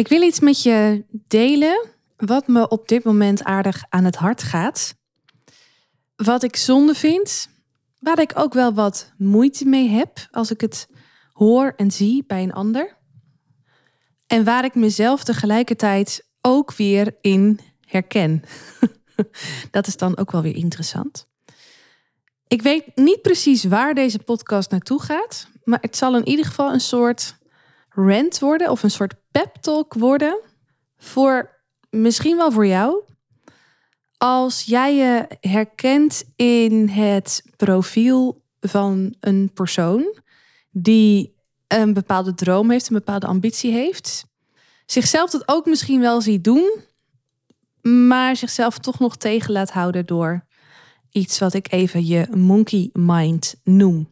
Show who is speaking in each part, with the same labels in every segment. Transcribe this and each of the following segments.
Speaker 1: Ik wil iets met je delen wat me op dit moment aardig aan het hart gaat. Wat ik zonde vind, waar ik ook wel wat moeite mee heb als ik het hoor en zie bij een ander. En waar ik mezelf tegelijkertijd ook weer in herken. Dat is dan ook wel weer interessant. Ik weet niet precies waar deze podcast naartoe gaat, maar het zal in ieder geval een soort rant worden of een soort pep talk worden voor misschien wel voor jou. Als jij je herkent in het profiel van een persoon die een bepaalde droom heeft, een bepaalde ambitie heeft, zichzelf dat ook misschien wel ziet doen, maar zichzelf toch nog tegen laat houden door iets wat ik even je monkey mind noem.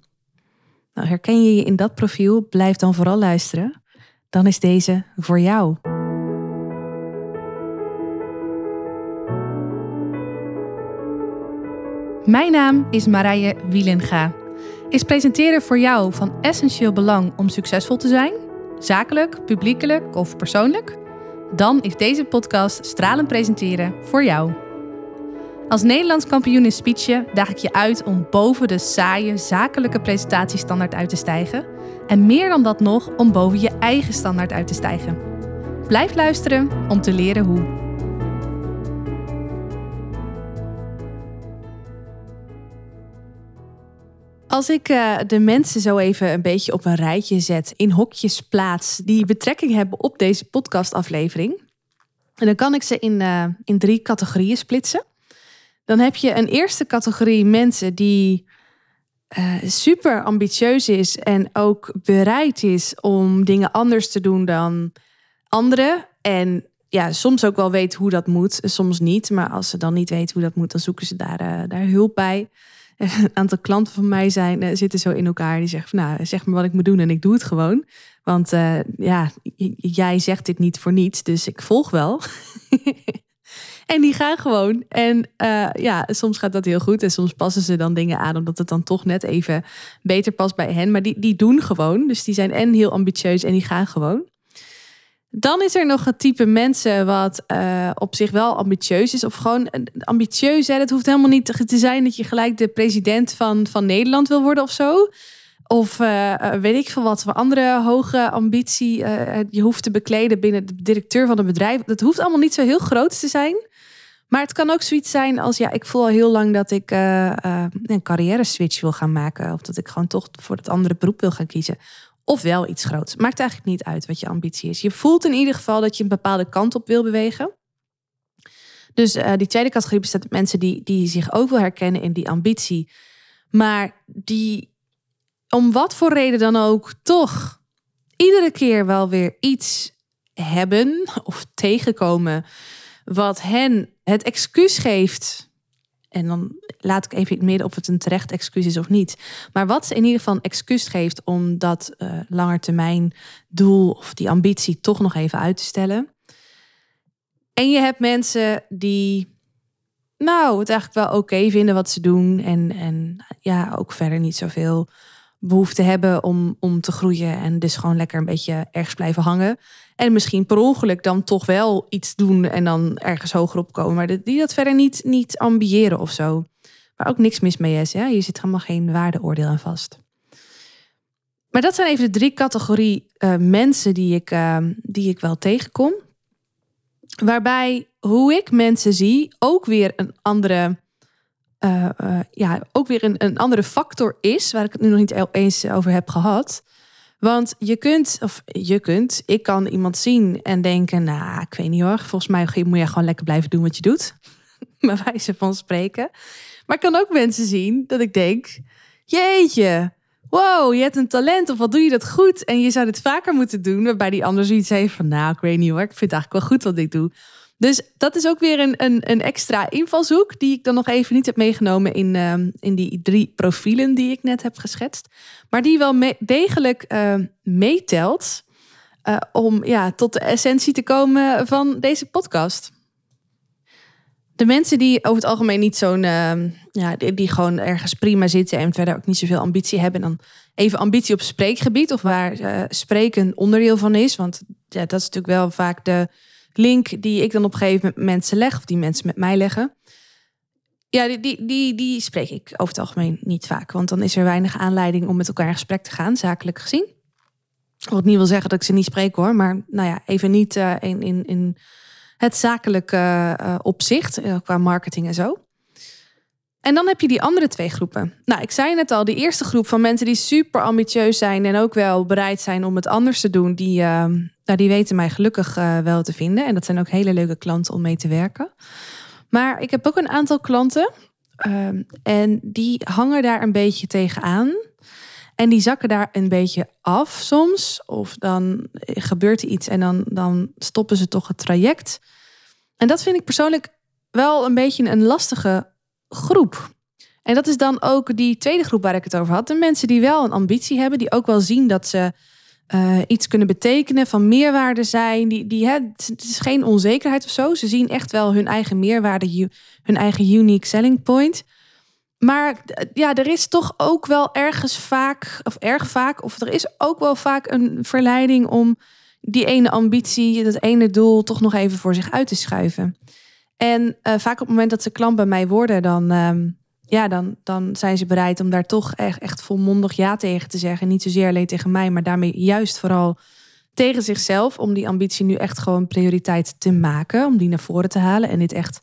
Speaker 1: Nou, herken je je in dat profiel? Blijf dan vooral luisteren. Dan is deze voor jou. Mijn naam is Marije Wielenga. Is presenteren voor jou van essentieel belang om succesvol te zijn? Zakelijk, publiekelijk of persoonlijk? Dan is deze podcast Stralend Presenteren voor jou. Als Nederlands kampioen in speechen daag ik je uit om boven de saaie zakelijke presentatiestandaard uit te stijgen. En meer dan dat nog, om boven je eigen standaard uit te stijgen. Blijf luisteren om te leren hoe. Als ik uh, de mensen zo even een beetje op een rijtje zet, in hokjes plaats, die betrekking hebben op deze podcastaflevering, dan kan ik ze in, uh, in drie categorieën splitsen. Dan heb je een eerste categorie mensen die uh, super ambitieus is en ook bereid is om dingen anders te doen dan anderen. En ja, soms ook wel weet hoe dat moet, soms niet. Maar als ze dan niet weten hoe dat moet, dan zoeken ze daar, uh, daar hulp bij. Een aantal klanten van mij zijn, uh, zitten zo in elkaar. Die zeggen van, nou, zeg maar wat ik moet doen en ik doe het gewoon. Want ja, jij zegt dit niet voor niets, dus ik volg wel. En die gaan gewoon. En uh, ja, soms gaat dat heel goed. En soms passen ze dan dingen aan, omdat het dan toch net even beter past bij hen. Maar die, die doen gewoon. Dus die zijn en heel ambitieus en die gaan gewoon. Dan is er nog een type mensen wat uh, op zich wel ambitieus is. Of gewoon ambitieus. Hè? Het hoeft helemaal niet te zijn dat je gelijk de president van, van Nederland wil worden of zo. Of weet ik veel wat voor andere hoge ambitie je hoeft te bekleden binnen de directeur van een bedrijf. Dat hoeft allemaal niet zo heel groot te zijn. Maar het kan ook zoiets zijn als, ja, ik voel al heel lang dat ik uh, uh, een carrière switch wil gaan maken. Of dat ik gewoon toch voor het andere beroep wil gaan kiezen. Of wel iets groots. Maakt eigenlijk niet uit wat je ambitie is. Je voelt in ieder geval dat je een bepaalde kant op wil bewegen. Dus uh, die tweede categorie bestaat uit mensen die, die zich ook wil herkennen in die ambitie. Maar die om wat voor reden dan ook toch iedere keer wel weer iets hebben of tegenkomen wat hen het excuus geeft. En dan laat ik even in het midden of het een terecht excuus is of niet. Maar wat ze in ieder geval een excuus geeft om dat uh, langetermijn doel of die ambitie toch nog even uit te stellen. En je hebt mensen die, nou, het eigenlijk wel oké vinden wat ze doen. En, en ja, ook verder niet zoveel behoefte hebben om, om te groeien. En dus gewoon lekker een beetje ergens blijven hangen. En misschien per ongeluk dan toch wel iets doen en dan ergens hoger opkomen. Maar die dat verder niet, niet ambiëren of zo. Waar ook niks mis mee is. Ja? Hier zit helemaal geen waardeoordeel aan vast. Maar dat zijn even de drie categorie uh, mensen die ik, uh, die ik wel tegenkom. Waarbij hoe ik mensen zie ook weer een andere, uh, ja, ook weer een, een andere factor is. Waar ik het nu nog niet eens over heb gehad. Want je kunt, of je kunt, ik kan iemand zien en denken, nou, ik weet niet hoor, volgens mij moet je gewoon lekker blijven doen wat je doet. Maar wijze van spreken. Maar ik kan ook mensen zien dat ik denk, jeetje, wow, je hebt een talent of wat doe je dat goed? En je zou dit vaker moeten doen, waarbij die ander zoiets heeft van, nou, ik weet niet hoor, ik vind het eigenlijk wel goed wat ik doe. Dus dat is ook weer een, een, een extra invalshoek die ik dan nog even niet heb meegenomen in, uh, in die drie profielen die ik net heb geschetst. Maar die wel degelijk uh, meetelt uh, om ja, tot de essentie te komen van deze podcast. De mensen die over het algemeen niet zo'n, ja, die, die, gewoon ergens prima zitten en verder ook niet zoveel ambitie hebben, dan even ambitie op spreekgebied of waar uh, spreken onderdeel van is. Want ja, dat is natuurlijk wel vaak de link die ik dan op een gegeven moment mensen leg, of die mensen met mij leggen. Ja, die, die, die, spreek ik over het algemeen niet vaak. Want dan is er weinig aanleiding om met elkaar in gesprek te gaan, zakelijk gezien. Wat niet wil zeggen dat ik ze niet spreek hoor. Maar nou ja, even niet uh, in, in, in het zakelijke uh, opzicht. Uh, qua marketing en zo. En dan heb je die andere twee groepen. Nou, ik zei net al, de eerste groep van mensen die super ambitieus zijn en ook wel bereid zijn om het anders te doen, die, nou, die weten mij gelukkig wel te vinden. En dat zijn ook hele leuke klanten om mee te werken. Maar ik heb ook een aantal klanten um, en die hangen daar een beetje tegenaan. En die zakken daar een beetje af soms. Of dan gebeurt er iets en dan, dan stoppen ze toch het traject. En dat vind ik persoonlijk wel een beetje een lastige groep. En dat is dan ook die tweede groep waar ik het over had. De mensen die wel een ambitie hebben, die ook wel zien dat ze uh, iets kunnen betekenen, van meerwaarde zijn. Die, die, het is geen onzekerheid of zo. Ze zien echt wel hun eigen meerwaarde, hun eigen unique selling point. Maar ja, er is toch ook wel ergens vaak, of erg vaak, of er is ook wel vaak een verleiding om die ene ambitie, dat ene doel, toch nog even voor zich uit te schuiven. En uh, vaak op het moment dat ze klant bij mij worden, dan, uh, ja, dan, dan zijn ze bereid om daar toch echt, echt volmondig ja tegen te zeggen. Niet zozeer alleen tegen mij, maar daarmee juist vooral tegen zichzelf. Om die ambitie nu echt gewoon prioriteit te maken. Om die naar voren te halen en dit echt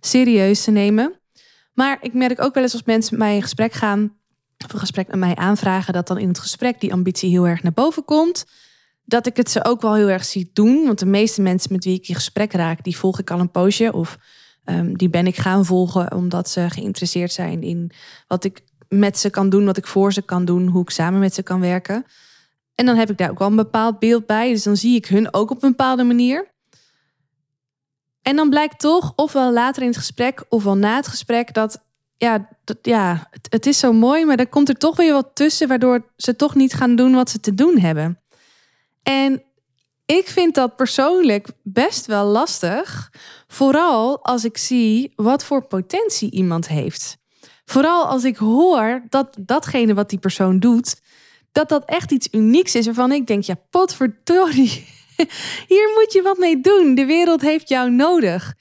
Speaker 1: serieus te nemen. Maar ik merk ook wel eens als mensen met mij in gesprek gaan, of een gesprek met mij aanvragen, dat dan in het gesprek die ambitie heel erg naar boven komt. Dat ik het ze ook wel heel erg zie doen. Want de meeste mensen met wie ik in gesprek raak, die volg ik al een poosje. Of um, die ben ik gaan volgen omdat ze geïnteresseerd zijn in wat ik met ze kan doen, wat ik voor ze kan doen, hoe ik samen met ze kan werken. En dan heb ik daar ook wel een bepaald beeld bij. Dus dan zie ik hun ook op een bepaalde manier. En dan blijkt toch, ofwel later in het gesprek, ofwel na het gesprek, dat ja, dat, ja het, het, is zo mooi, maar er komt er toch weer wat tussen, waardoor ze toch niet gaan doen wat ze te doen hebben. En ik vind dat persoonlijk best wel lastig, vooral als ik zie wat voor potentie iemand heeft. Vooral als ik hoor dat datgene wat die persoon doet, dat dat echt iets unieks is waarvan ik denk, ja, potverdorie, hier moet je wat mee doen. De wereld heeft jou nodig.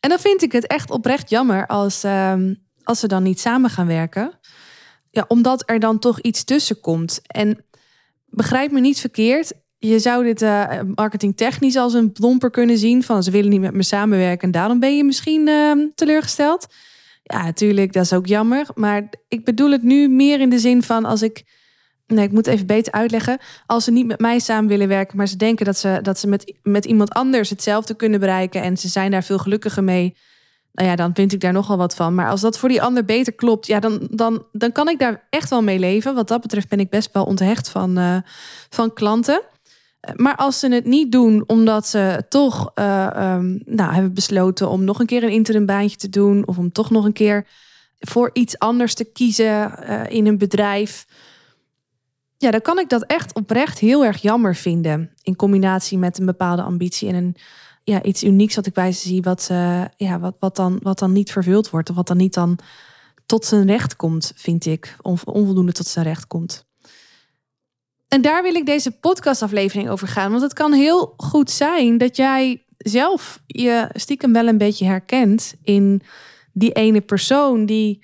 Speaker 1: En dan vind ik het echt oprecht jammer als, uh, als ze dan niet samen gaan werken. Ja, omdat er dan toch iets tussen komt. En begrijp me niet verkeerd. Je zou dit uh, marketingtechnisch als een plomper kunnen zien. Van ze willen niet met me samenwerken. En daarom ben je misschien uh, teleurgesteld. Ja, natuurlijk, dat is ook jammer. Maar ik bedoel het nu meer in de zin van als ik Nee, ik moet even beter uitleggen. Als ze niet met mij samen willen werken, maar ze denken dat ze, dat ze met, met iemand anders hetzelfde kunnen bereiken en ze zijn daar veel gelukkiger mee. Nou ja, dan vind ik daar nogal wat van. Maar als dat voor die ander beter klopt, ja, dan, dan, dan kan ik daar echt wel mee leven. Wat dat betreft ben ik best wel onthecht van, uh, van klanten. Maar als ze het niet doen omdat ze toch uh, um, nou, hebben besloten om nog een keer een interim baantje te doen, of om toch nog een keer voor iets anders te kiezen uh, in een bedrijf ja, dan kan ik dat echt oprecht heel erg jammer vinden. In combinatie met een bepaalde ambitie en een, ja, iets unieks wat ik bij ze zie, wat, ja, wat, wat, dan, wat dan niet vervuld wordt. Of wat dan niet dan tot zijn recht komt, vind ik. onvoldoende tot zijn recht komt. En daar wil ik deze podcastaflevering over gaan. Want het kan heel goed zijn dat jij zelf je stiekem wel een beetje herkent in die ene persoon die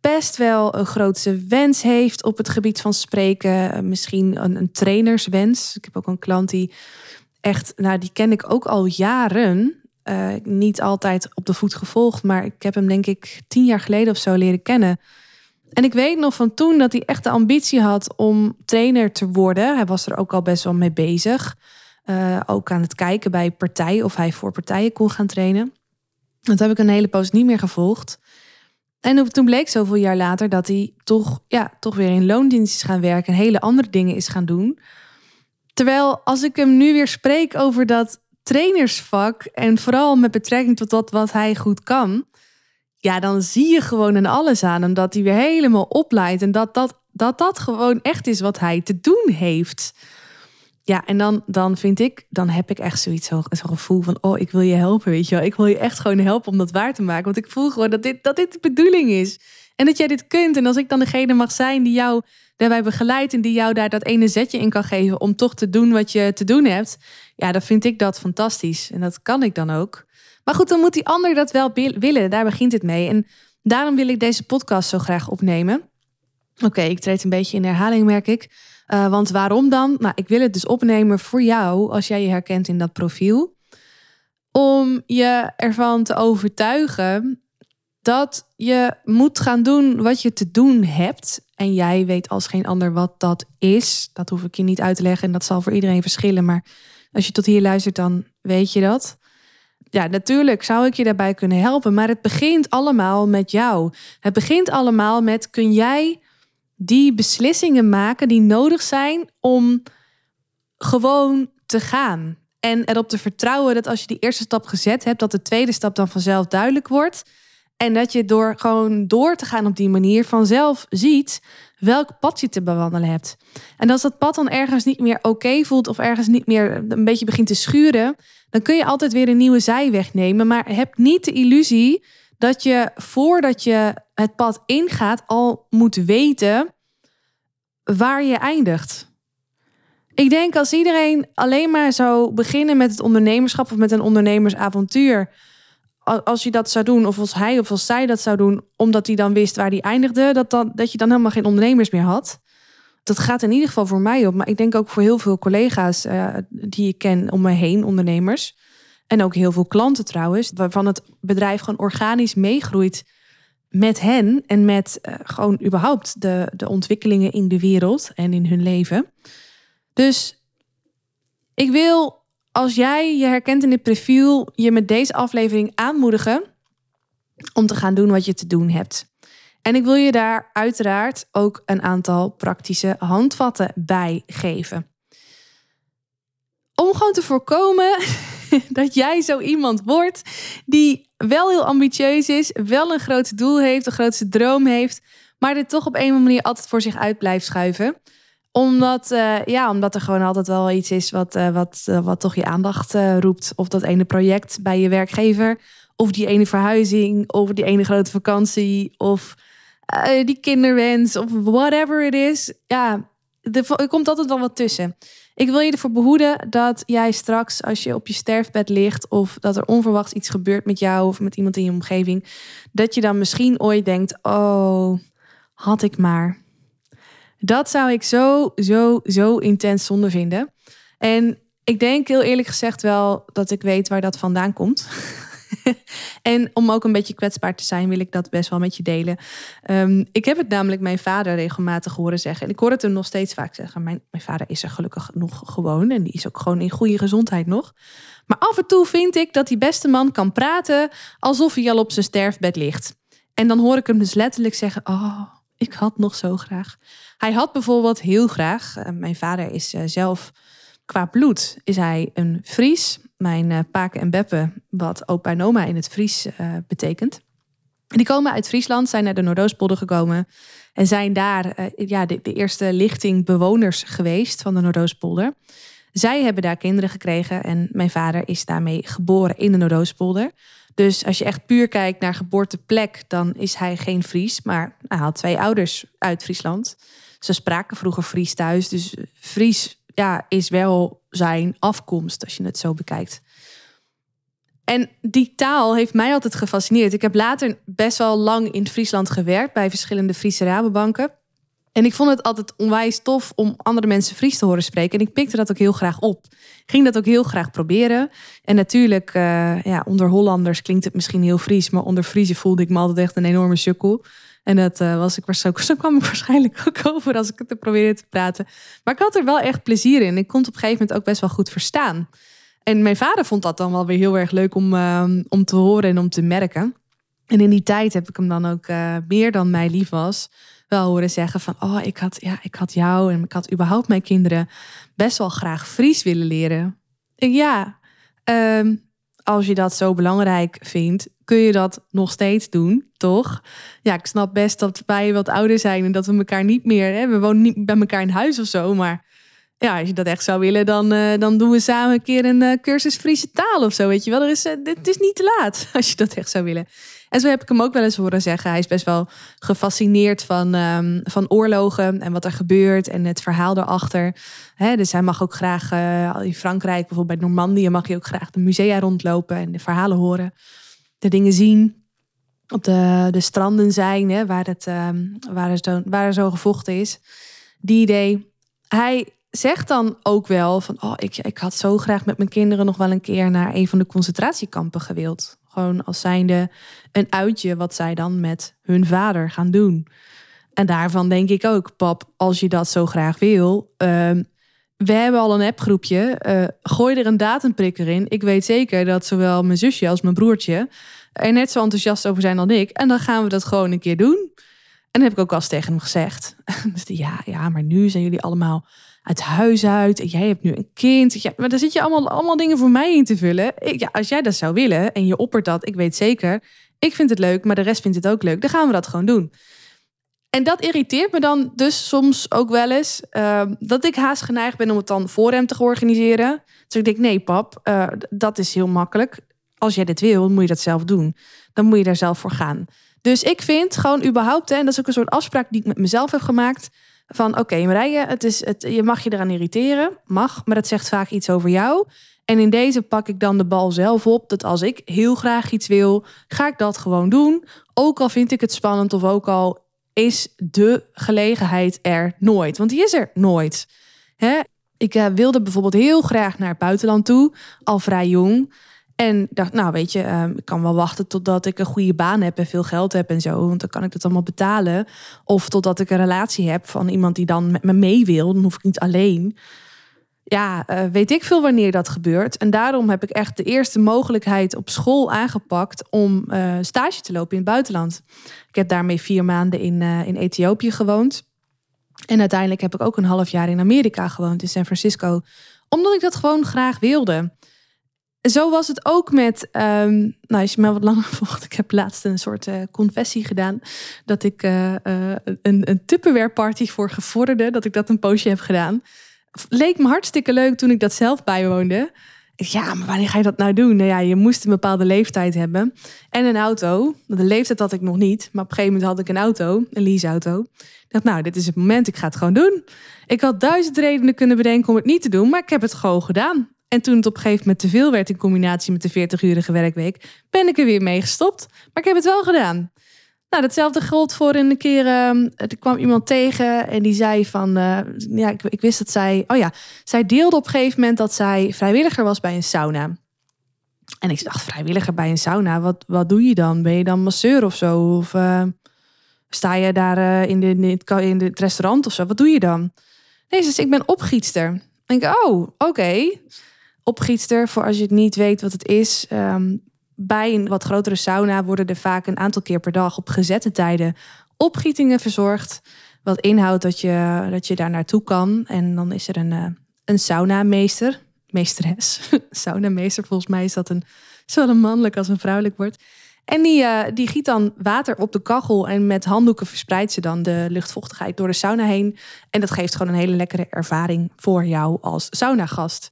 Speaker 1: best wel een grootse wens heeft op het gebied van spreken. Eh, misschien een, een trainerswens. Ik heb ook een klant die echt, nou die ken ik ook al jaren. Uh, niet altijd op de voet gevolgd, maar ik heb hem denk ik tien jaar geleden of zo leren kennen. En ik weet nog van toen dat hij echt de ambitie had om trainer te worden. Hij was er ook al best wel mee bezig. Uh, ook aan het kijken bij partijen of hij voor partijen kon gaan trainen. Dat heb ik een hele poos niet meer gevolgd. En toen bleek zoveel jaar later dat hij toch, ja, toch weer in loondienst is gaan werken en hele andere dingen is gaan doen. Terwijl als ik hem nu weer spreek over dat trainersvak en vooral met betrekking tot wat hij goed kan, ja, dan zie je gewoon aan alles aan hem dat hij weer helemaal opleidt en dat dat, dat dat gewoon echt is wat hij te doen heeft. Ja, en dan, dan vind ik, dan heb ik echt zoiets, zo'n zo gevoel van, oh, ik wil je helpen, weet je wel. Ik wil je echt gewoon helpen om dat waar te maken. Want ik voel gewoon dat dit, dat dit de bedoeling is. En dat jij dit kunt. En als ik dan degene mag zijn die jou daarbij begeleidt en die jou daar dat ene zetje in kan geven om toch te doen wat je te doen hebt, ja, dan vind ik dat fantastisch. En dat kan ik dan ook. Maar goed, dan moet die ander dat wel willen. Daar begint het mee. En daarom wil ik deze podcast zo graag opnemen. Oké, ik treed een beetje in herhaling, merk ik. Uh, want waarom dan? Nou, ik wil het dus opnemen voor jou als jij je herkent in dat profiel. Om je ervan te overtuigen dat je moet gaan doen wat je te doen hebt. En jij weet als geen ander wat dat is. Dat hoef ik je niet uit te leggen en dat zal voor iedereen verschillen. Maar als je tot hier luistert, dan weet je dat. Ja, natuurlijk zou ik je daarbij kunnen helpen, maar het begint allemaal met jou. Het begint allemaal met kun jij die beslissingen maken die nodig zijn om gewoon te gaan. En erop te vertrouwen dat als je die eerste stap gezet hebt, dat de tweede stap dan vanzelf duidelijk wordt. En dat je door gewoon door te gaan op die manier vanzelf ziet welk pad je te bewandelen hebt. En als dat pad dan ergens niet meer oké voelt of ergens niet meer een beetje begint te schuren, dan kun je altijd weer een nieuwe zijweg nemen. Maar heb niet de illusie dat je voordat je het pad ingaat al moet weten waar je eindigt. Ik denk als iedereen alleen maar zou beginnen met het ondernemerschap of met een ondernemersavontuur als je dat zou doen, of als hij of als zij dat zou doen, omdat hij dan wist waar hij eindigde, dat, dan, dat je dan helemaal geen ondernemers meer had. Dat gaat in ieder geval voor mij op, maar ik denk ook voor heel veel collega's uh, die ik ken om me heen, ondernemers. En ook heel veel klanten trouwens, waarvan het bedrijf gewoon organisch meegroeit met hen en met uh, gewoon überhaupt de, de ontwikkelingen in de wereld en in hun leven. Dus ik wil als jij je herkent in dit profiel, je met deze aflevering aanmoedigen om te gaan doen wat je te doen hebt. En ik wil je daar uiteraard ook een aantal praktische handvatten bij geven. Om gewoon te voorkomen dat jij zo iemand wordt die wel heel ambitieus is, wel een groot doel heeft, een grootste droom heeft, maar dit toch op een of andere manier altijd voor zich uit blijft schuiven omdat, uh, ja, omdat er gewoon altijd wel iets is wat, uh, wat, uh, wat toch je aandacht roept. Of dat ene project bij je werkgever. Of die ene verhuizing. Of die ene grote vakantie. Of die kinderwens. Of whatever it is. Ja, er komt altijd wel wat tussen. Ik wil je ervoor behoeden dat jij straks, als je op je sterfbed ligt. Of dat er onverwachts iets gebeurt met jou of met iemand in je omgeving. Dat je dan misschien ooit denkt: oh, had ik maar dat zou ik zo, zo, zo intens zonde vinden. En ik denk heel eerlijk gezegd wel dat ik weet waar dat vandaan komt. en om ook een beetje kwetsbaar te zijn, wil ik dat best wel met je delen. Ehm, ik heb het namelijk mijn vader regelmatig horen zeggen. En ik hoor het hem nog steeds vaak zeggen. Mijn, mijn vader is er gelukkig nog gewoon. En die is ook gewoon in goede gezondheid nog. Maar af en toe vind ik dat die beste man kan praten alsof hij al op zijn sterfbed ligt. En dan hoor ik hem dus letterlijk zeggen: Oh, ik had nog zo graag. Hij had bijvoorbeeld heel graag, eh, mijn vader is eh, zelf qua bloed, is hij een Fries. Mijn uh, Paken en Beppen, wat ook bij Noma in het Fries betekent. Die komen uit Friesland, zijn naar de Noordoostpolder gekomen. En zijn daar ja, de, de, eerste lichting bewoners geweest van de Noordoostpolder. Zij hebben daar kinderen gekregen en mijn vader is daarmee geboren in de Noordoostpolder. Dus als je echt puur kijkt naar geboorteplek, dan is hij geen Fries. Maar hij had twee ouders uit Friesland. Ze spraken vroeger Fries thuis. Dus Fries ja, is wel zijn afkomst, als je het zo bekijkt. En die taal heeft mij altijd gefascineerd. Ik heb later best wel lang in Friesland gewerkt bij verschillende Friese Rabobanken. En ik vond het altijd onwijs tof om andere mensen Fries te horen spreken. En ik pikte dat ook heel graag op. Ging dat ook heel graag proberen. En natuurlijk, uh, ja, onder Hollanders klinkt het misschien heel Fries. Maar onder Friese voelde ik me altijd echt een enorme sukkel. En dat uh, was ik zo, zo kwam ik waarschijnlijk ook over als ik het probeerde te praten. Maar ik had er wel echt plezier in. Ik kon het op een gegeven moment ook best wel goed verstaan. En mijn vader vond dat dan wel weer heel erg leuk om, uh, om te horen en om te merken. En in die tijd heb ik hem dan ook uh, meer dan mij lief was wel horen zeggen van, oh, ik had, ja, ik had jou en ik had überhaupt mijn kinderen best wel graag Fries willen leren. Ja, um, als je dat zo belangrijk vindt, kun je dat nog steeds doen, toch? Ja, ik snap best dat wij wat ouder zijn en dat we elkaar niet meer, hè, we wonen niet bij elkaar in huis of zo, maar ja, als je dat echt zou willen, dan, uh, dan doen we samen een keer een uh, cursus Friese taal of zo. Weet je wel, er is, het is niet te laat als je dat echt zou willen. En zo heb ik hem ook wel eens horen zeggen. Hij is best wel gefascineerd van, um, van oorlogen en wat er gebeurt en het verhaal daarachter. He, dus hij mag ook graag in Frankrijk, bijvoorbeeld bij Normandië, mag je ook graag de musea rondlopen en de verhalen horen. De dingen zien. Op de, de stranden zijn, hè, waar, het, um, waar, er zo, waar zo gevochten is. Die idee. Hij zegt dan ook wel van, oh, ik, ik had zo graag met mijn kinderen nog wel een keer naar een van de concentratiekampen gewild. Gewoon als zijnde een uitje wat zij dan met hun vader gaan doen. En daarvan denk ik ook, pap, als je dat zo graag wil. Uh, we hebben al een appgroepje. Uh, gooi er een datumprikker in. Ik weet zeker dat zowel mijn zusje als mijn broertje er net zo enthousiast over zijn dan ik. En dan gaan we dat gewoon een keer doen. En dat heb ik ook al tegen hem gezegd. dus ja, ja, maar nu zijn jullie allemaal uit huis uit. Jij hebt nu een kind. Ja, maar daar zit je allemaal, allemaal dingen voor mij in te vullen. Ja, als jij dat zou willen en je oppert dat, ik weet zeker. Ik vind het leuk, maar de rest vindt het ook leuk. Dan gaan we dat gewoon doen. En dat irriteert me dan dus soms ook wel eens. Uh, dat ik haast geneigd ben om het dan voor hem te organiseren. Dus ik denk, nee pap, uh, dat is heel makkelijk. Als jij dit wil, moet je dat zelf doen. Dan moet je daar zelf voor gaan. Dus ik vind gewoon überhaupt, hè, en dat is ook een soort afspraak die ik met mezelf heb gemaakt van oké, okay, Marije, het is, het, je mag je eraan irriteren. Mag, maar dat zegt vaak iets over jou. En in deze pak ik dan de bal zelf op. Dat als ik heel graag iets wil, ga ik dat gewoon doen. Ook al vind ik het spannend of ook al is de gelegenheid er nooit. Want die is er nooit. Hè? Ik uh, wilde bijvoorbeeld heel graag naar het buitenland toe, al vrij jong. En dacht, nou weet je, uh, ik kan wel wachten totdat ik een goede baan heb en veel geld heb en zo. Want dan kan ik dat allemaal betalen. Of totdat ik een relatie heb van iemand die dan met me mee wil. Dan hoef ik niet alleen. Ja, uh, weet ik veel wanneer dat gebeurt. En daarom heb ik echt de eerste mogelijkheid op school aangepakt om uh, stage te lopen in het buitenland. Ik heb daarmee vier maanden in, uh, in Ethiopië gewoond. En uiteindelijk heb ik ook een half jaar in Amerika gewoond, in San Francisco. Omdat ik dat gewoon graag wilde zo was het ook met, um, nou als je me wat langer volgt, ik heb laatst een soort uh, confessie gedaan. Dat ik uh, uh, een, een Tupperware party voor gevorderden, dat ik dat een poosje heb gedaan. Leek me hartstikke leuk toen ik dat zelf bijwoonde. Ja, maar wanneer ga je dat nou doen? Nou ja, je moest een bepaalde leeftijd hebben. En een auto. De leeftijd had ik nog niet. Maar op een gegeven moment had ik een auto, een leaseauto. Ik dacht, nou, dit is het moment, ik ga het gewoon doen. Ik had duizend redenen kunnen bedenken om het niet te doen, maar ik heb het gewoon gedaan. En toen het op een gegeven moment te veel werd in combinatie met de 40-urige werkweek, ben ik er weer mee gestopt. Maar ik heb het wel gedaan. Nou, datzelfde geldt voor een keer. Uh, er kwam iemand tegen en die zei van. Uh, ja, ik, ik, wist dat zij. Oh ja, zij deelde op een gegeven moment dat zij vrijwilliger was bij een sauna. En ik dacht, vrijwilliger bij een sauna, wat, wat doe je dan? Ben je dan masseur of zo? Of uh, sta je daar in, de, in, het, restaurant of zo? Wat doe je dan? Nee, dus ik ben opgietster. En ik, oh, oké. Opgietster, voor als je het niet weet wat het is. Um, bij een wat grotere sauna worden er vaak een aantal keer per dag op gezette tijden opgietingen verzorgd. Wat inhoudt dat je, dat je daar naartoe kan. En dan is er een, uh, een saunameester, meesteres. saunameester, volgens mij is dat een, zowel een mannelijk als een vrouwelijk woord. En die, uh, die giet dan water op de kachel en met handdoeken verspreidt ze dan de luchtvochtigheid door de sauna heen. En dat geeft gewoon een hele lekkere ervaring voor jou als saunagast.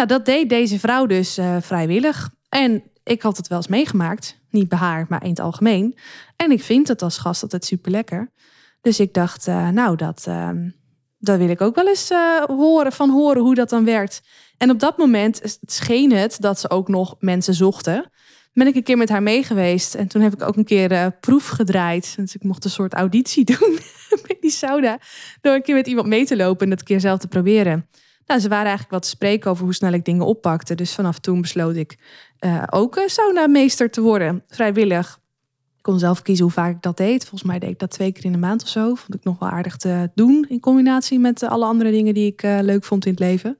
Speaker 1: Nou, dat deed deze vrouw dus uh, vrijwillig. En ik had het wel eens meegemaakt. Niet bij haar, maar in het algemeen. En ik vind het als gast altijd super lekker. Dus ik dacht, uh, nou, dat, uh, dat wil ik ook wel eens uh, horen, van horen hoe dat dan werkt. En op dat moment scheen het dat ze ook nog mensen zochten. Ben ik een keer met haar mee geweest. En toen heb ik ook een keer proef gedraaid. Dus ik mocht een soort auditie doen bij die sauna. Door een keer met iemand mee te lopen en dat keer zelf te proberen. Nou, ze waren eigenlijk wat te spreken over hoe snel ik dingen oppakte. Dus vanaf toen besloot ik uh, ook een saunameester te worden, vrijwillig. Ik kon zelf kiezen hoe vaak ik dat deed. Volgens mij deed ik dat twee keer in de maand of zo. Vond ik nog wel aardig te doen in combinatie met alle andere dingen die ik leuk vond in het leven.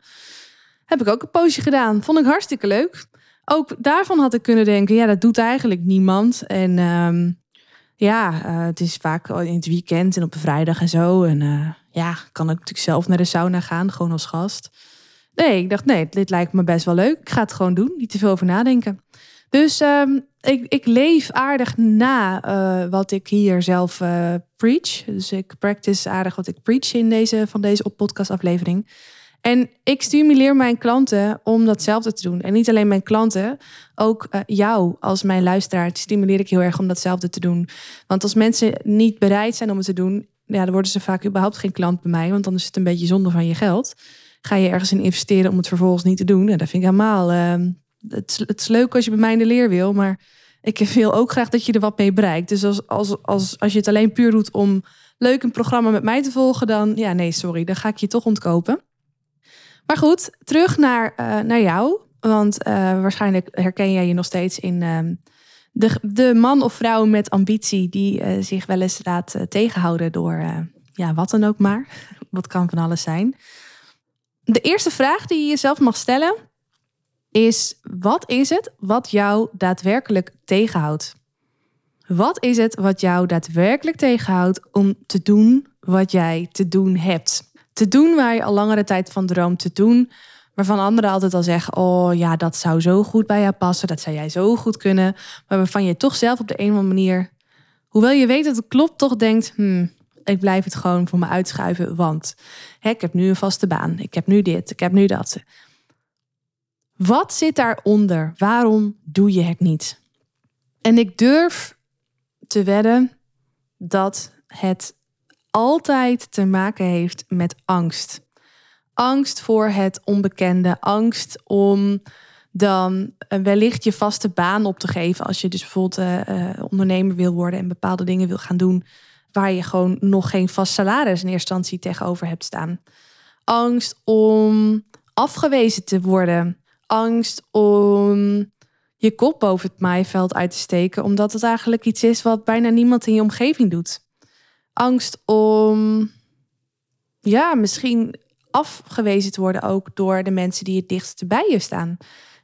Speaker 1: Heb ik ook een poosje gedaan. Vond ik hartstikke leuk. Ook daarvan had ik kunnen denken, ja, dat doet eigenlijk niemand. En um, ja, het is vaak in het weekend en op een vrijdag en zo. En ja, kan ik natuurlijk zelf naar de sauna gaan, gewoon als gast. Nee, ik dacht, nee, dit lijkt me best wel leuk. Ik ga het gewoon doen, niet te veel over nadenken. Dus um, ik, ik leef aardig na uh, wat ik hier zelf uh, preach. Dus ik practice aardig wat ik preach in deze, van deze podcastaflevering. En ik stimuleer mijn klanten om datzelfde te doen. En niet alleen mijn klanten, ook uh, jou als mijn luisteraar stimuleer ik heel erg om datzelfde te doen. Want als mensen niet bereid zijn om het te doen, ja, dan worden ze vaak überhaupt geen klant bij mij, want dan is het een beetje zonde van je geld. Ga je ergens in investeren om het vervolgens niet te doen? En dat vind ik helemaal. Uh, het, is leuk als je bij mij in de leer wil, maar ik wil ook graag dat je er wat mee bereikt. Dus als, als, als, als je het alleen puur doet om leuk een programma met mij te volgen, dan ja, nee, sorry, dan ga ik je toch ontkopen. Maar goed, terug naar, uh, naar jou. Want uh, waarschijnlijk herken jij je nog steeds in uh, de, de man of vrouw met ambitie die uh, zich wel eens laat tegenhouden door ja, wat dan ook maar. Wat kan van alles zijn. De eerste vraag die je jezelf mag stellen is: wat is het wat jou daadwerkelijk tegenhoudt? Wat is het wat jou daadwerkelijk tegenhoudt om te doen wat jij te doen hebt? Te doen waar je al langere tijd van droomt te doen, waarvan anderen altijd al zeggen: Oh ja, dat zou zo goed bij jou passen, dat zou jij zo goed kunnen, maar waarvan je toch zelf op de een of andere manier, hoewel je weet dat het klopt, toch denkt: hmm, ik blijf het gewoon voor me uitschuiven, want hè, ik heb nu een vaste baan, ik heb nu dit, ik heb nu dat. Wat zit daaronder? Waarom doe je het niet? En ik durf te wedden dat het altijd te maken heeft met angst. Angst voor het onbekende, angst om dan wellicht je vaste baan op te geven als je dus bijvoorbeeld uh, ondernemer wil worden en bepaalde dingen wil gaan doen waar je gewoon nog geen vast salaris in eerste instantie tegenover hebt staan. Angst om afgewezen te worden. Angst om je kop boven het maaiveld uit te steken, omdat het eigenlijk iets is wat bijna niemand in je omgeving doet. Angst om, ja, misschien afgewezen te worden ook door de mensen die het dichtst bij je staan.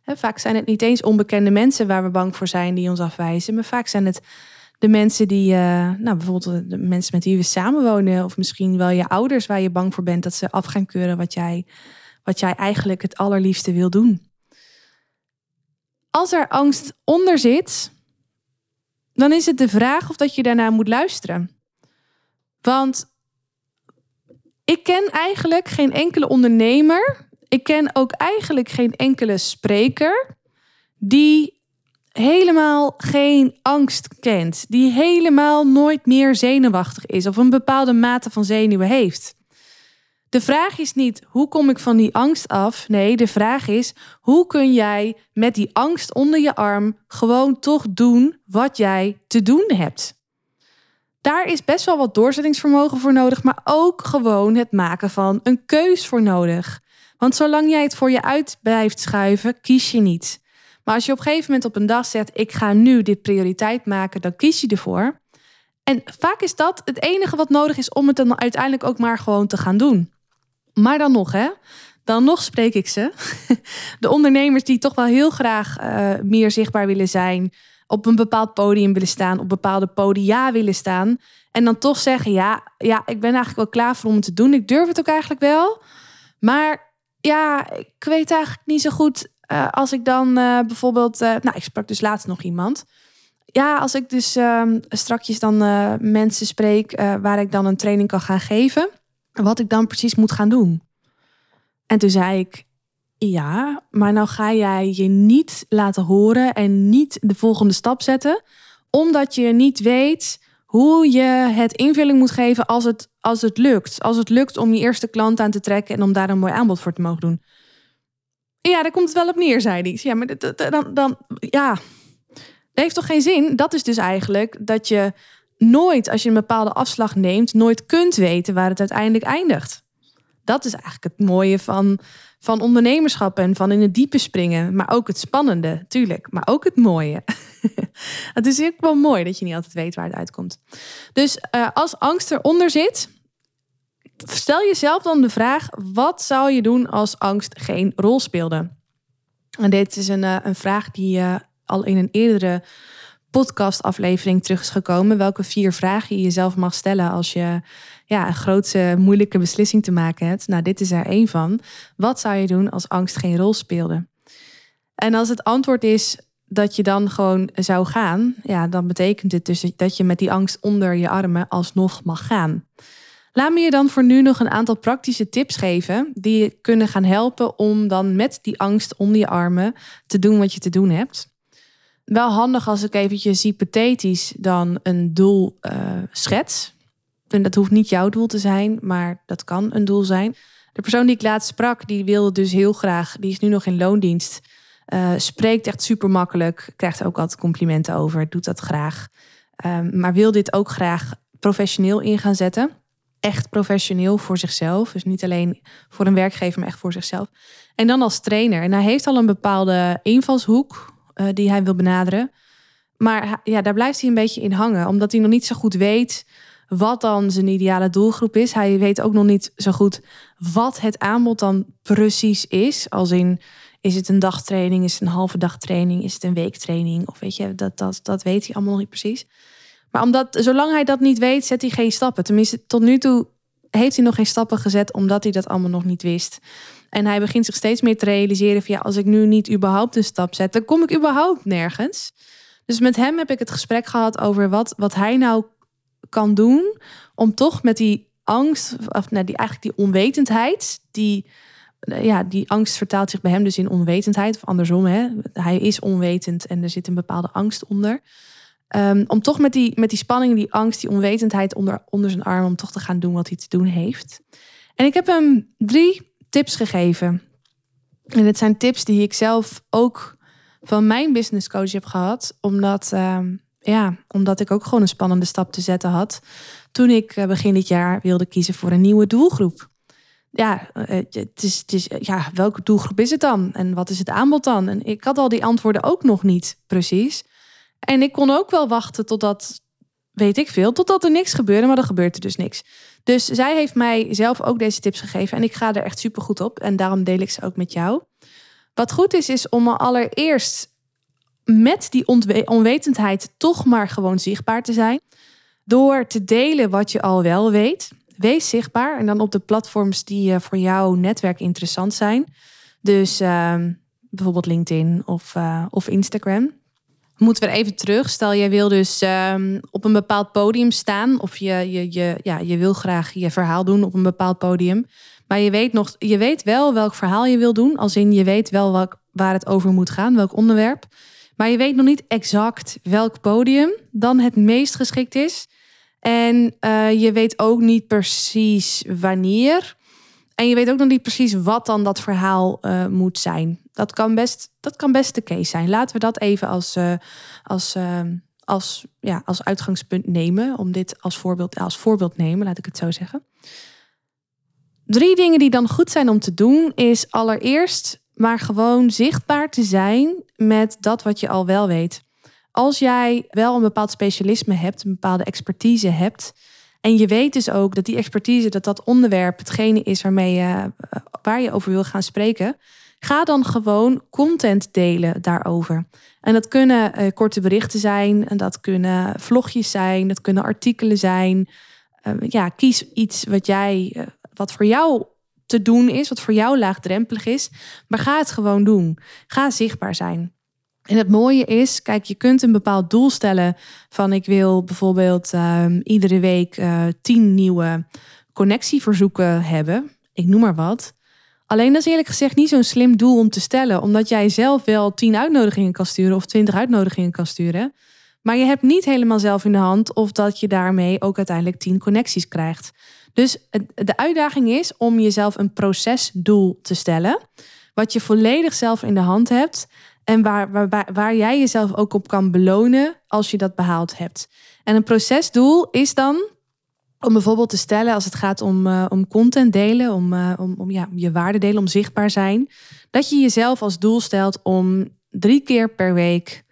Speaker 1: vaak zijn het niet eens onbekende mensen waar we bang voor zijn die ons afwijzen, maar vaak zijn het de mensen die, uh, nou bijvoorbeeld de mensen met wie we samenwonen, of misschien wel je ouders waar je bang voor bent dat ze af gaan keuren wat jij, wat jij eigenlijk het allerliefste wil doen als er angst onder zit, dan is het de vraag of dat je daarna moet luisteren. Want ik ken eigenlijk geen enkele ondernemer, ik ken ook eigenlijk geen enkele spreker die helemaal geen angst kent, die helemaal nooit meer zenuwachtig is of een bepaalde mate van zenuwen heeft. De vraag is niet hoe kom ik van die angst af? Nee, de vraag is hoe kun jij met die angst onder je arm gewoon toch doen wat jij te doen hebt? Daar is best wel wat doorzettingsvermogen voor nodig, maar ook gewoon het maken van een keus voor nodig. Want zolang jij het voor je uit blijft schuiven, kies je niet. Maar als je op een gegeven moment op een dag zegt: Ik ga nu dit prioriteit maken, dan kies je ervoor. En vaak is dat het enige wat nodig is om het dan uiteindelijk ook maar gewoon te gaan doen. Maar dan nog, hè? Dan nog spreek ik ze. De ondernemers die toch wel heel graag uh, meer zichtbaar willen zijn, op een bepaald podium willen staan, op bepaalde podia willen staan. En dan toch zeggen: ja, ja, ik ben eigenlijk wel klaar voor om het te doen. Ik durf het ook eigenlijk wel. Maar ja, ik weet eigenlijk niet zo goed. Uh, als ik dan uh, bijvoorbeeld. nou, ik sprak dus laatst nog iemand. Ja, als ik dus ehm, strakjes dan mensen spreek waar ik dan een training kan gaan geven wat ik dan precies moet gaan doen. En toen zei ik, ja, maar nou ga jij je niet laten horen en niet de volgende stap zetten, omdat je niet weet hoe je het invulling moet geven als het, als het lukt. Als het lukt om je eerste klant aan te trekken en om daar een mooi aanbod voor te mogen doen. Ja, daar komt het wel op neer, zei hij. Ja, maar dan, dan ja, dat heeft toch geen zin? Dat is dus eigenlijk dat je nooit, als je een bepaalde afslag neemt, nooit kunt weten waar het uiteindelijk eindigt. Dat is eigenlijk het mooie van, van ondernemerschap en van in het diepe springen. Maar ook het spannende, tuurlijk. Maar ook het mooie. het is ook wel mooi dat je niet altijd weet waar het uitkomt. Dus uh, als angst eronder zit, stel jezelf dan de vraag: wat zou je doen als angst geen rol speelde? En dit is een, uh, een vraag die uh, al in een eerdere podcastaflevering terug is gekomen. Welke vier vragen je jezelf mag stellen als je ja, een grootse moeilijke beslissing te maken hebt. Nou, dit is er één van. Wat zou je doen als angst geen rol speelde? En als het antwoord is dat je dan gewoon zou gaan, ja, dan betekent het dus dat je met die angst onder je armen alsnog mag gaan. Laat me je dan voor nu nog een aantal praktische tips geven die je kunnen gaan helpen om dan met die angst onder je armen te doen wat je te doen hebt. Wel handig als ik eventjes hypothetisch dan een doel uh, schets. En dat hoeft niet jouw doel te zijn, maar dat kan een doel zijn. De persoon die ik laatst sprak, die wilde dus heel graag, die is nu nog in loondienst, uh, spreekt echt super makkelijk, krijgt ook altijd complimenten over, doet dat graag. Um, maar wil dit ook graag professioneel in gaan zetten. Echt professioneel voor zichzelf. Dus niet alleen voor een werkgever, maar echt voor zichzelf. En dan als trainer. En hij heeft al een bepaalde invalshoek uh, die hij wil benaderen. Maar ja, daar blijft hij een beetje in hangen, omdat hij nog niet zo goed weet wat dan zijn ideale doelgroep is. Hij weet ook nog niet zo goed wat het aanbod dan precies is. Als in, is het een dagtraining, is het een halve dagtraining, is het een weektraining? Of weet je, dat, dat, dat weet hij allemaal nog niet precies. Maar omdat, zolang hij dat niet weet, zet hij geen stappen. Tenminste, tot nu toe heeft hij nog geen stappen gezet, omdat hij dat allemaal nog niet wist. En hij begint zich steeds meer te realiseren van ja, als ik nu niet überhaupt een stap zet, dan kom ik überhaupt nergens. Dus met hem heb ik het gesprek gehad over wat, wat hij nou kan doen om toch met die angst, of nou, die, eigenlijk die onwetendheid, die, ja, die angst vertaalt zich bij hem dus in onwetendheid, of andersom, hè? hij is onwetend en er zit een bepaalde angst onder. Um, om toch met die, met die spanning, die angst, die onwetendheid onder, onder zijn arm, om toch te gaan doen wat hij te doen heeft. En ik heb hem drie tips gegeven. En het zijn tips die ik zelf ook van mijn business coach heb gehad, omdat um, ja, omdat ik ook gewoon een spannende stap te zetten had. Toen ik eh, begin dit jaar wilde kiezen voor een nieuwe doelgroep. Ja, eh, het is, het is, ja, welke doelgroep is het dan? En wat is het aanbod dan? En ik had al die antwoorden ook nog niet precies. En ik kon ook wel wachten totdat, weet ik veel, totdat er niks gebeurde, maar er gebeurde dus niks. Dus zij heeft mij zelf ook deze tips gegeven en ik ga er echt super goed op. En daarom deel ik ze ook met jou. Wat goed is, is om allereerst met die onwetendheid toch maar gewoon zichtbaar te zijn. Door te delen wat je al wel weet. Wees zichtbaar en dan op de platforms die uh, voor jouw netwerk interessant zijn. Dus uh, bijvoorbeeld LinkedIn of, uh, of Instagram. Moeten we even terug. Stel, jij wil dus um, op een bepaald podium staan. Of je, je, je, ja, je wil graag je verhaal doen op een bepaald podium. Maar je weet, nog, je weet wel welk verhaal je wil doen. Als in je weet wel welk, waar het over moet gaan, welk onderwerp. Maar je weet nog niet exact welk podium dan het meest geschikt is. En uh, je weet ook niet precies wanneer. En je weet ook nog niet precies wat dan dat verhaal uh, moet zijn. Dat kan, best, dat kan best de case zijn. Laten we dat even als, uh, als, als, ja, als uitgangspunt nemen. Om dit als voorbeeld, als voorbeeld nemen, laat ik het zo zeggen. Drie dingen die dan goed zijn om te doen is allereerst maar gewoon zichtbaar te zijn met dat wat je al wel weet. Als jij wel een bepaald specialisme hebt, een bepaalde expertise hebt, en je weet dus ook dat die expertise, dat dat onderwerp hetgene is waarmee je, eh, waar je over wil gaan spreken, ga dan gewoon content delen daarover. En dat kunnen uh, korte berichten zijn, en dat kunnen vlogjes zijn, dat kunnen artikelen zijn. Uh, ja, kies iets wat jij, wat voor jou te doen is, wat voor jou laagdrempelig is. Maar ga het gewoon doen. Ga zichtbaar zijn. En het mooie is, kijk, je kunt een bepaald doel stellen van ik wil bijvoorbeeld uh, iedere week uh, tien nieuwe connectieverzoeken hebben. Ik noem maar wat. Alleen dat is eerlijk gezegd niet zo'n slim doel om te stellen, omdat jij zelf wel tien uitnodigingen kan sturen of twintig uitnodigingen kan sturen. Maar je hebt niet helemaal zelf in de hand of dat je daarmee ook uiteindelijk tien connecties krijgt. Dus de uitdaging is om jezelf een procesdoel te stellen, wat je volledig zelf in de hand hebt en waar, waar, waar jij jezelf ook op kan belonen als je dat behaald hebt. En een procesdoel is dan om bijvoorbeeld te stellen als het gaat om, uh, om content delen, om, uh, om, om ja, je waarde delen, om zichtbaar zijn, dat je jezelf als doel stelt om drie keer per week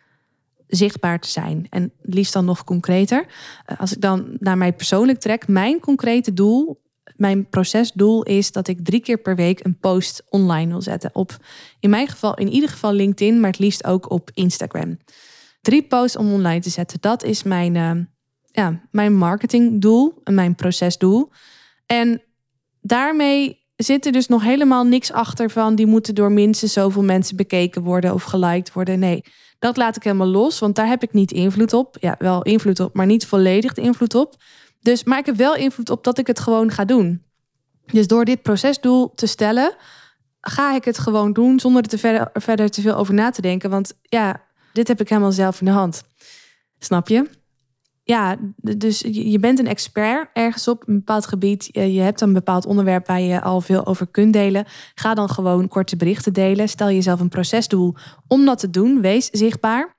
Speaker 1: zichtbaar te zijn. En liefst dan nog concreter. Eh, als ik dan naar mij persoonlijk trek, mijn concrete doel, mijn procesdoel is dat ik drie keer per week een post online wil zetten. Op in mijn geval, in ieder geval LinkedIn, maar het liefst ook op Instagram. Drie posts om online te zetten. Dat is mijn, ja, mijn marketingdoel en mijn procesdoel. En daarmee zit er dus nog helemaal niks achter van die moeten door minstens zoveel mensen bekeken worden of geliked worden. Nee, dat laat ik helemaal los, want daar heb ik niet invloed op. Ja, wel invloed op, maar niet volledig invloed op. Dus, maar ik heb wel invloed op dat ik het gewoon ga doen. Dus door dit procesdoel te stellen, ga ik het gewoon doen zonder er te verder te veel over na te denken. Want ja, dit heb ik helemaal zelf in de hand. Snap je? Ja, dus je bent een expert ergens op een bepaald gebied. Je hebt een bepaald onderwerp waar je al veel over kunt delen. Ga dan gewoon korte berichten delen. Stel jezelf een procesdoel om dat te doen. Wees zichtbaar.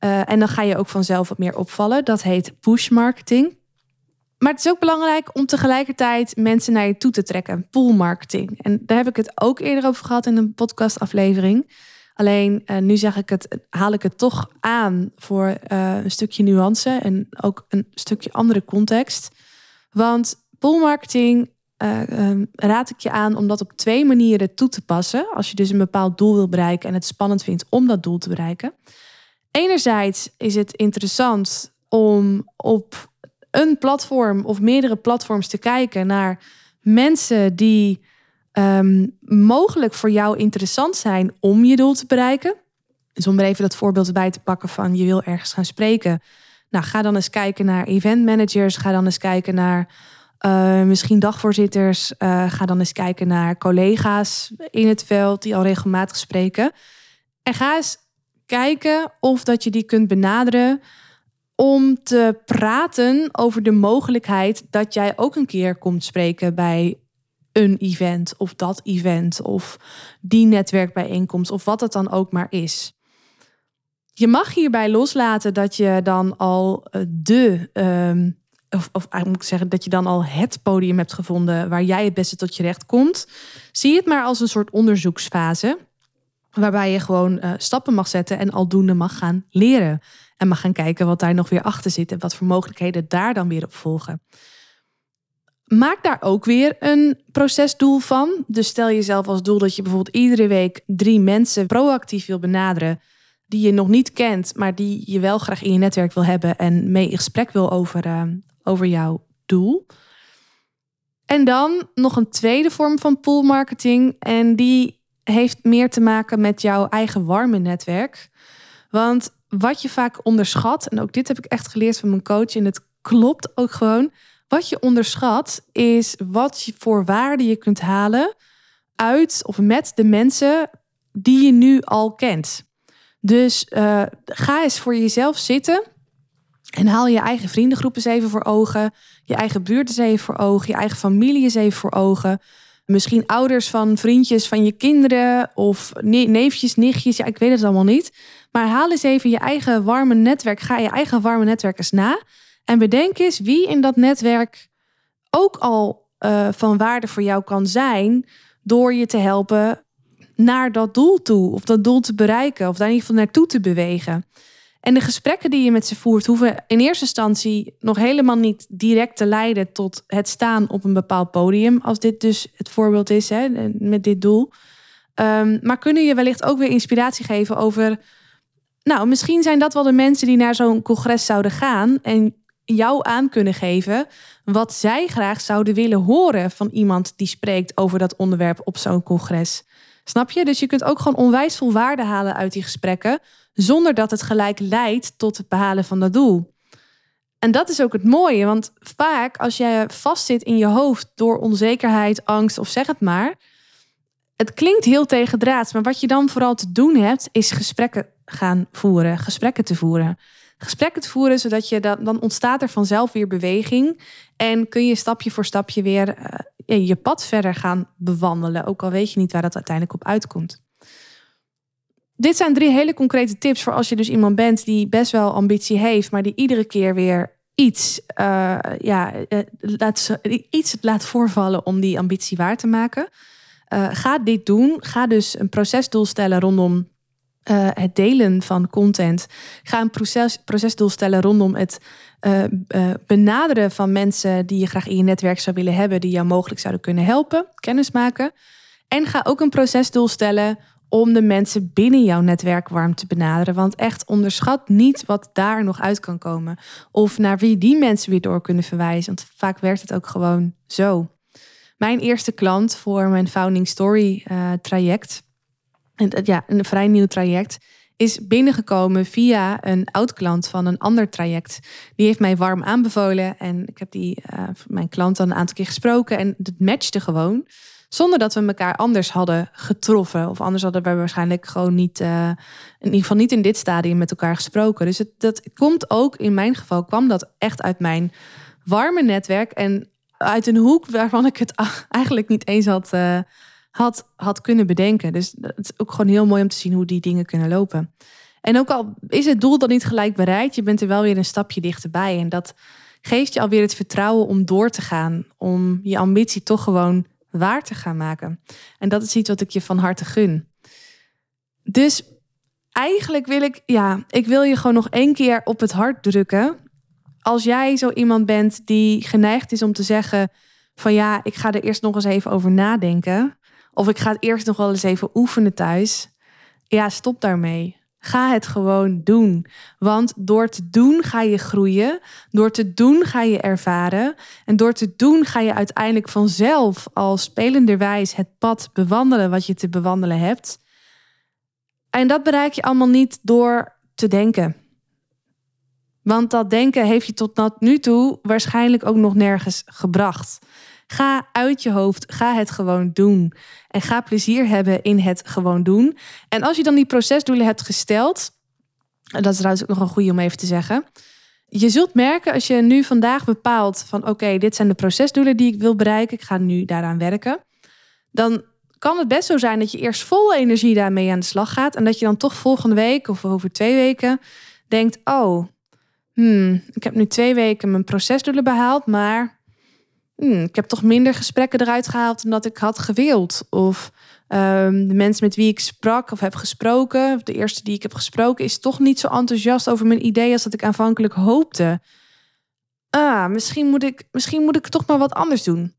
Speaker 1: Uh, en dan ga je ook vanzelf wat meer opvallen. Dat heet push marketing. Maar het is ook belangrijk om tegelijkertijd mensen naar je toe te trekken. Pull marketing. En daar heb ik het ook eerder over gehad in een podcastaflevering. Alleen uh, nu zeg ik het, haal ik het toch aan voor uh, een stukje nuance en ook een stukje andere context. Want pull marketing uh, raad ik je aan om dat op twee manieren toe te passen. Als je dus een bepaald doel wil bereiken en het spannend vindt om dat doel te bereiken. Enerzijds is het interessant om op een platform of meerdere platforms te kijken naar mensen die um, mogelijk voor jou interessant zijn om je doel te bereiken. Dus om er even dat voorbeeld bij te pakken van je wil ergens gaan spreken. Nou, ga dan eens kijken naar event managers. Ga dan eens kijken naar uh, misschien dagvoorzitters. Uh, ga dan eens kijken naar collega's in het veld die al regelmatig spreken. En ga eens kijken of dat je die kunt benaderen om te praten over de mogelijkheid dat jij ook een keer komt spreken bij een event of dat event of die netwerkbijeenkomst of wat het dan ook maar is. Je mag hierbij loslaten dat je dan al eh, de, um, of, of moet ik zeggen dat je dan al het podium hebt gevonden waar jij het beste tot je recht komt. Zie het maar als een soort onderzoeksfase waarbij je gewoon uh, stappen mag zetten en aldoende mag gaan leren. En mag gaan kijken wat daar nog weer achter zit en wat voor mogelijkheden daar dan weer op volgen. Maak daar ook weer een procesdoel van. Dus stel jezelf als doel dat je bijvoorbeeld iedere week drie mensen proactief wil benaderen. Die je nog niet kent, maar die je wel graag in je netwerk wil hebben en mee in gesprek wil over, uh, over jouw doel. En dan nog een tweede vorm van pool marketing. En die heeft meer te maken met jouw eigen warme netwerk. Want wat je vaak onderschat, en ook dit heb ik echt geleerd van mijn coach, en het klopt ook gewoon. Wat je onderschat is wat voor waarde je kunt halen uit of met de mensen die je nu al kent. Dus uh, ga eens voor jezelf zitten en haal je eigen vriendengroep eens even voor ogen, je eigen buurt eens even voor ogen, je eigen familie eens even voor ogen. Misschien ouders van vriendjes van je kinderen of neefjes, nichtjes, ja, ik weet het allemaal niet. Maar haal eens even je eigen warme netwerk, ga je eigen warme netwerk eens na. En bedenk eens wie in dat netwerk ook al uh, van waarde voor jou kan zijn door je te helpen naar dat doel toe, of dat doel te bereiken, of daar in ieder geval naartoe te bewegen. En de gesprekken die je met ze voert, hoeven in eerste instantie nog helemaal niet direct te leiden tot het staan op een bepaald podium, als dit dus het voorbeeld is hè, met dit doel. Um, maar kunnen je wellicht ook weer inspiratie geven over. Nou, misschien zijn dat wel de mensen die naar zo'n congres zouden gaan. En jou aan kunnen geven wat zij graag zouden willen horen van iemand die spreekt over dat onderwerp op zo'n congres. Snap je? Dus je kunt ook gewoon onwijs veel waarde halen uit die gesprekken, zonder dat het gelijk leidt tot het behalen van dat doel. En dat is ook het mooie, want vaak als je vastzit in je hoofd door onzekerheid, angst of zeg het maar, het klinkt heel tegendraads, maar wat je dan vooral te doen hebt, is gesprekken gaan voeren, gesprekken te voeren gesprekken te voeren, zodat je dan, dan ontstaat er vanzelf weer beweging. En kun je stapje voor stapje weer uh, je pad verder gaan bewandelen. Ook al weet je niet waar dat uiteindelijk op uitkomt. Dit zijn drie hele concrete tips voor als je dus iemand bent die best wel ambitie heeft, maar die iedere keer weer iets, uh, ja, uh, laat, iets laat voorvallen om die ambitie waar te maken. ga dit doen. Ga dus een procesdoel stellen rondom uh, het delen van content. Ga een proces, procesdoel stellen rondom het uh, uh, benaderen van mensen die je graag in je netwerk zou willen hebben, die jou mogelijk zouden kunnen helpen, kennis maken. En ga ook een procesdoel stellen om de mensen binnen jouw netwerk warm te benaderen. Want echt onderschat niet wat daar nog uit kan komen. Of naar wie die mensen weer door kunnen verwijzen. Want vaak werkt het ook gewoon zo. Mijn eerste klant voor mijn Founding Story traject ja, een vrij nieuw traject, is binnengekomen via een oud klant van een ander traject. Die heeft mij warm aanbevolen en ik heb die, uh, mijn klant dan een aantal keer gesproken en het matchte gewoon. Zonder dat we elkaar anders hadden getroffen. Of anders hadden we waarschijnlijk gewoon niet, uh, in ieder geval niet in dit stadium met elkaar gesproken. Dus het, dat komt ook, in mijn geval kwam dat echt uit mijn warme netwerk. En uit een hoek waarvan ik het eigenlijk niet eens had, uh, had, had kunnen bedenken. Dus het is ook gewoon heel mooi om te zien hoe die dingen kunnen lopen. En ook al is het doel dan niet gelijk bereikt, je bent er wel weer een stapje dichterbij. En dat geeft je alweer het vertrouwen om door te gaan. Om je ambitie toch gewoon waar te gaan maken. En dat is iets wat ik je van harte gun. Dus eigenlijk wil ik, ja, ik wil je gewoon nog één keer op het hart drukken. Als jij zo iemand bent die geneigd is om te zeggen van ja, ik ga er eerst nog eens even over nadenken. Of ik ga het eerst nog wel eens even oefenen thuis. Ja, stop daarmee. Ga het gewoon doen. Want door te doen ga je groeien. Door te doen ga je ervaren. En door te doen ga je uiteindelijk vanzelf als spelenderwijs het pad bewandelen wat je te bewandelen hebt. En dat bereik je allemaal niet door te denken. Want dat denken heeft je tot nu toe waarschijnlijk ook nog nergens gebracht. Ga uit je hoofd, ga het gewoon doen. En ga plezier hebben in het gewoon doen. En als je dan die procesdoelen hebt gesteld, en dat is trouwens ook nog een goede om even te zeggen. Je zult merken als je nu vandaag bepaalt van oké, dit zijn de procesdoelen die ik wil bereiken, ik ga nu daaraan werken. Dan kan het best zo zijn dat je eerst vol energie daarmee aan de slag gaat en dat je dan toch volgende week of over twee weken denkt, oh, hmm, ik heb nu twee weken mijn procesdoelen behaald, maar hmm, ik heb toch minder gesprekken eruit gehaald dan dat ik had gewild. Of um, de mensen met wie ik sprak of heb gesproken, of de eerste die ik heb gesproken, is toch niet zo enthousiast over mijn idee als dat ik aanvankelijk hoopte. Ah, misschien moet ik, misschien moet ik toch maar wat anders doen.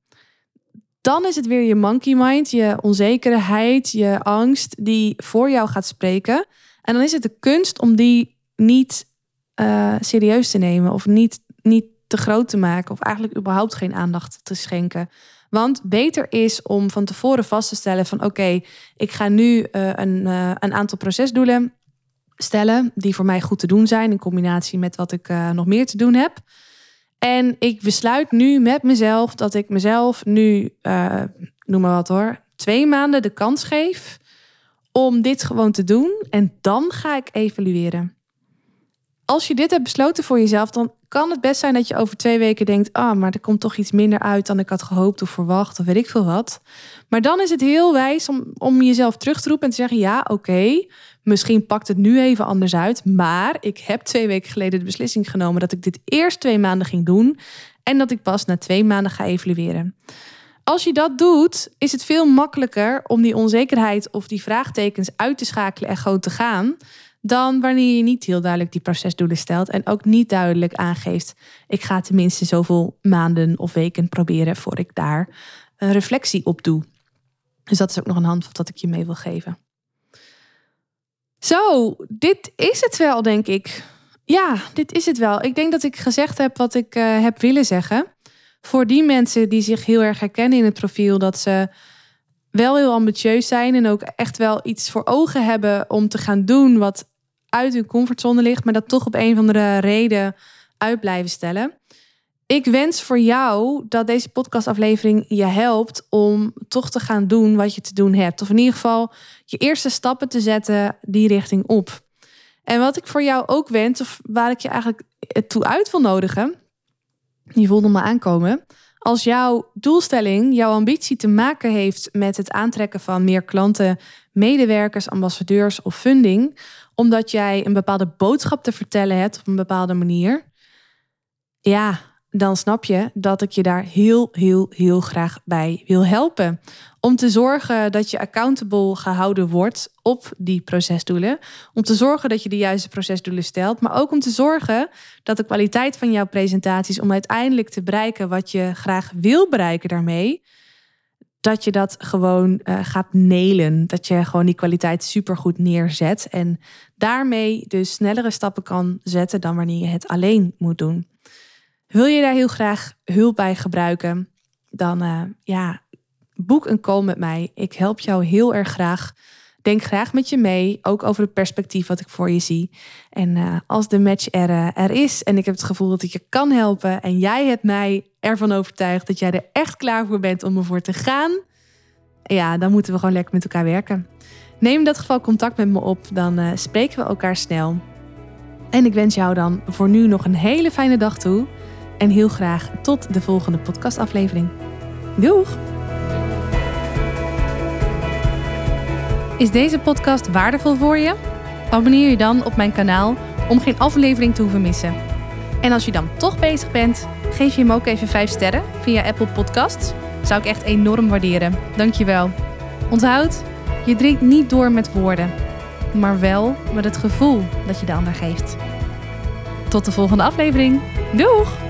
Speaker 1: Dan is het weer je monkey mind, je onzekerheid, je angst die voor jou gaat spreken. En dan is het de kunst om die niet uh, serieus te nemen of niet, niet te groot te maken of eigenlijk überhaupt geen aandacht te schenken. Want beter is om van tevoren vast te stellen van oké, ik ga nu uh, een, uh, een aantal procesdoelen stellen die voor mij goed te doen zijn in combinatie met wat ik uh, nog meer te doen heb. En ik besluit nu met mezelf dat ik mezelf nu, noem maar wat hoor, twee maanden de kans geef om dit gewoon te doen. En dan ga ik evalueren. Als je dit hebt besloten voor jezelf, dan kan het best zijn dat je over twee weken denkt: ah, maar er komt toch iets minder uit dan ik had gehoopt of verwacht, of weet ik veel wat. Maar dan is het heel wijs om, om jezelf terug te roepen en te zeggen: ja, oké, misschien pakt het nu even anders uit, maar ik heb twee weken geleden de beslissing genomen dat ik dit eerst twee maanden ging doen en dat ik pas na twee maanden ga evalueren. Als je dat doet, is het veel makkelijker om die onzekerheid of die vraagtekens uit te schakelen en gewoon te gaan dan wanneer je niet heel duidelijk die procesdoelen stelt en ook niet duidelijk aangeeft: ik ga tenminste zoveel maanden of weken proberen voor ik daar een reflectie op doe. Dus dat is ook nog een handvat dat ik je mee wil geven. Zo, dit is het wel, denk ik. Ja, dit is het wel. Ik denk dat ik gezegd heb wat ik uh, heb willen zeggen. Voor die mensen die zich heel erg herkennen in het profiel, dat ze wel heel ambitieus zijn en ook echt wel iets voor ogen hebben om te gaan doen wat uit hun comfortzone ligt, maar dat toch op een of andere reden uit blijven stellen. Ik wens voor jou dat deze podcastaflevering je helpt om toch te gaan doen wat je te doen hebt. Of in ieder geval je eerste stappen te zetten die richting op. En wat ik voor jou ook wens, of waar ik je eigenlijk toe uit wil nodigen, die voelde me aankomen. Als jouw doelstelling, jouw ambitie te maken heeft met het aantrekken van meer klanten, medewerkers, ambassadeurs of funding, omdat jij een bepaalde boodschap te vertellen hebt op een bepaalde manier, ja, dan snap je dat ik je daar heel, heel, heel graag bij wil helpen. Om te zorgen dat je accountable gehouden wordt op die procesdoelen. Om te zorgen dat je de juiste procesdoelen stelt. Maar ook om te zorgen dat de kwaliteit van jouw presentaties, om uiteindelijk te bereiken wat je graag wil bereiken daarmee, dat je dat gewoon uh, gaat nelen. Dat je gewoon die kwaliteit supergoed neerzet. En daarmee dus snellere stappen kan zetten dan wanneer je het alleen moet doen. Wil je daar heel graag hulp bij gebruiken? Dan uh, ja, boek een call met mij. Ik help jou heel erg graag. Denk graag met je mee, ook over het perspectief wat ik voor je zie. En uh, als de match er, uh, er is en ik heb het gevoel dat ik je kan helpen en jij hebt mij ervan overtuigd dat jij er echt klaar voor bent om ervoor te gaan, ja, dan moeten we gewoon lekker met elkaar werken. Neem in dat geval contact met me op, dan uh, spreken we elkaar snel. En ik wens jou dan voor nu nog een hele fijne dag toe. En heel graag tot de volgende podcastaflevering. Doeg! Is deze podcast waardevol voor je? Abonneer je dan op mijn kanaal om geen aflevering te hoeven missen. En als je dan toch bezig bent, geef je hem ook even 5 sterren via Apple Podcasts. Zou ik echt enorm waarderen. Dankjewel. Onthoud, je drinkt niet door met woorden, maar wel met het gevoel dat je de ander geeft. Tot de volgende aflevering. Doeg!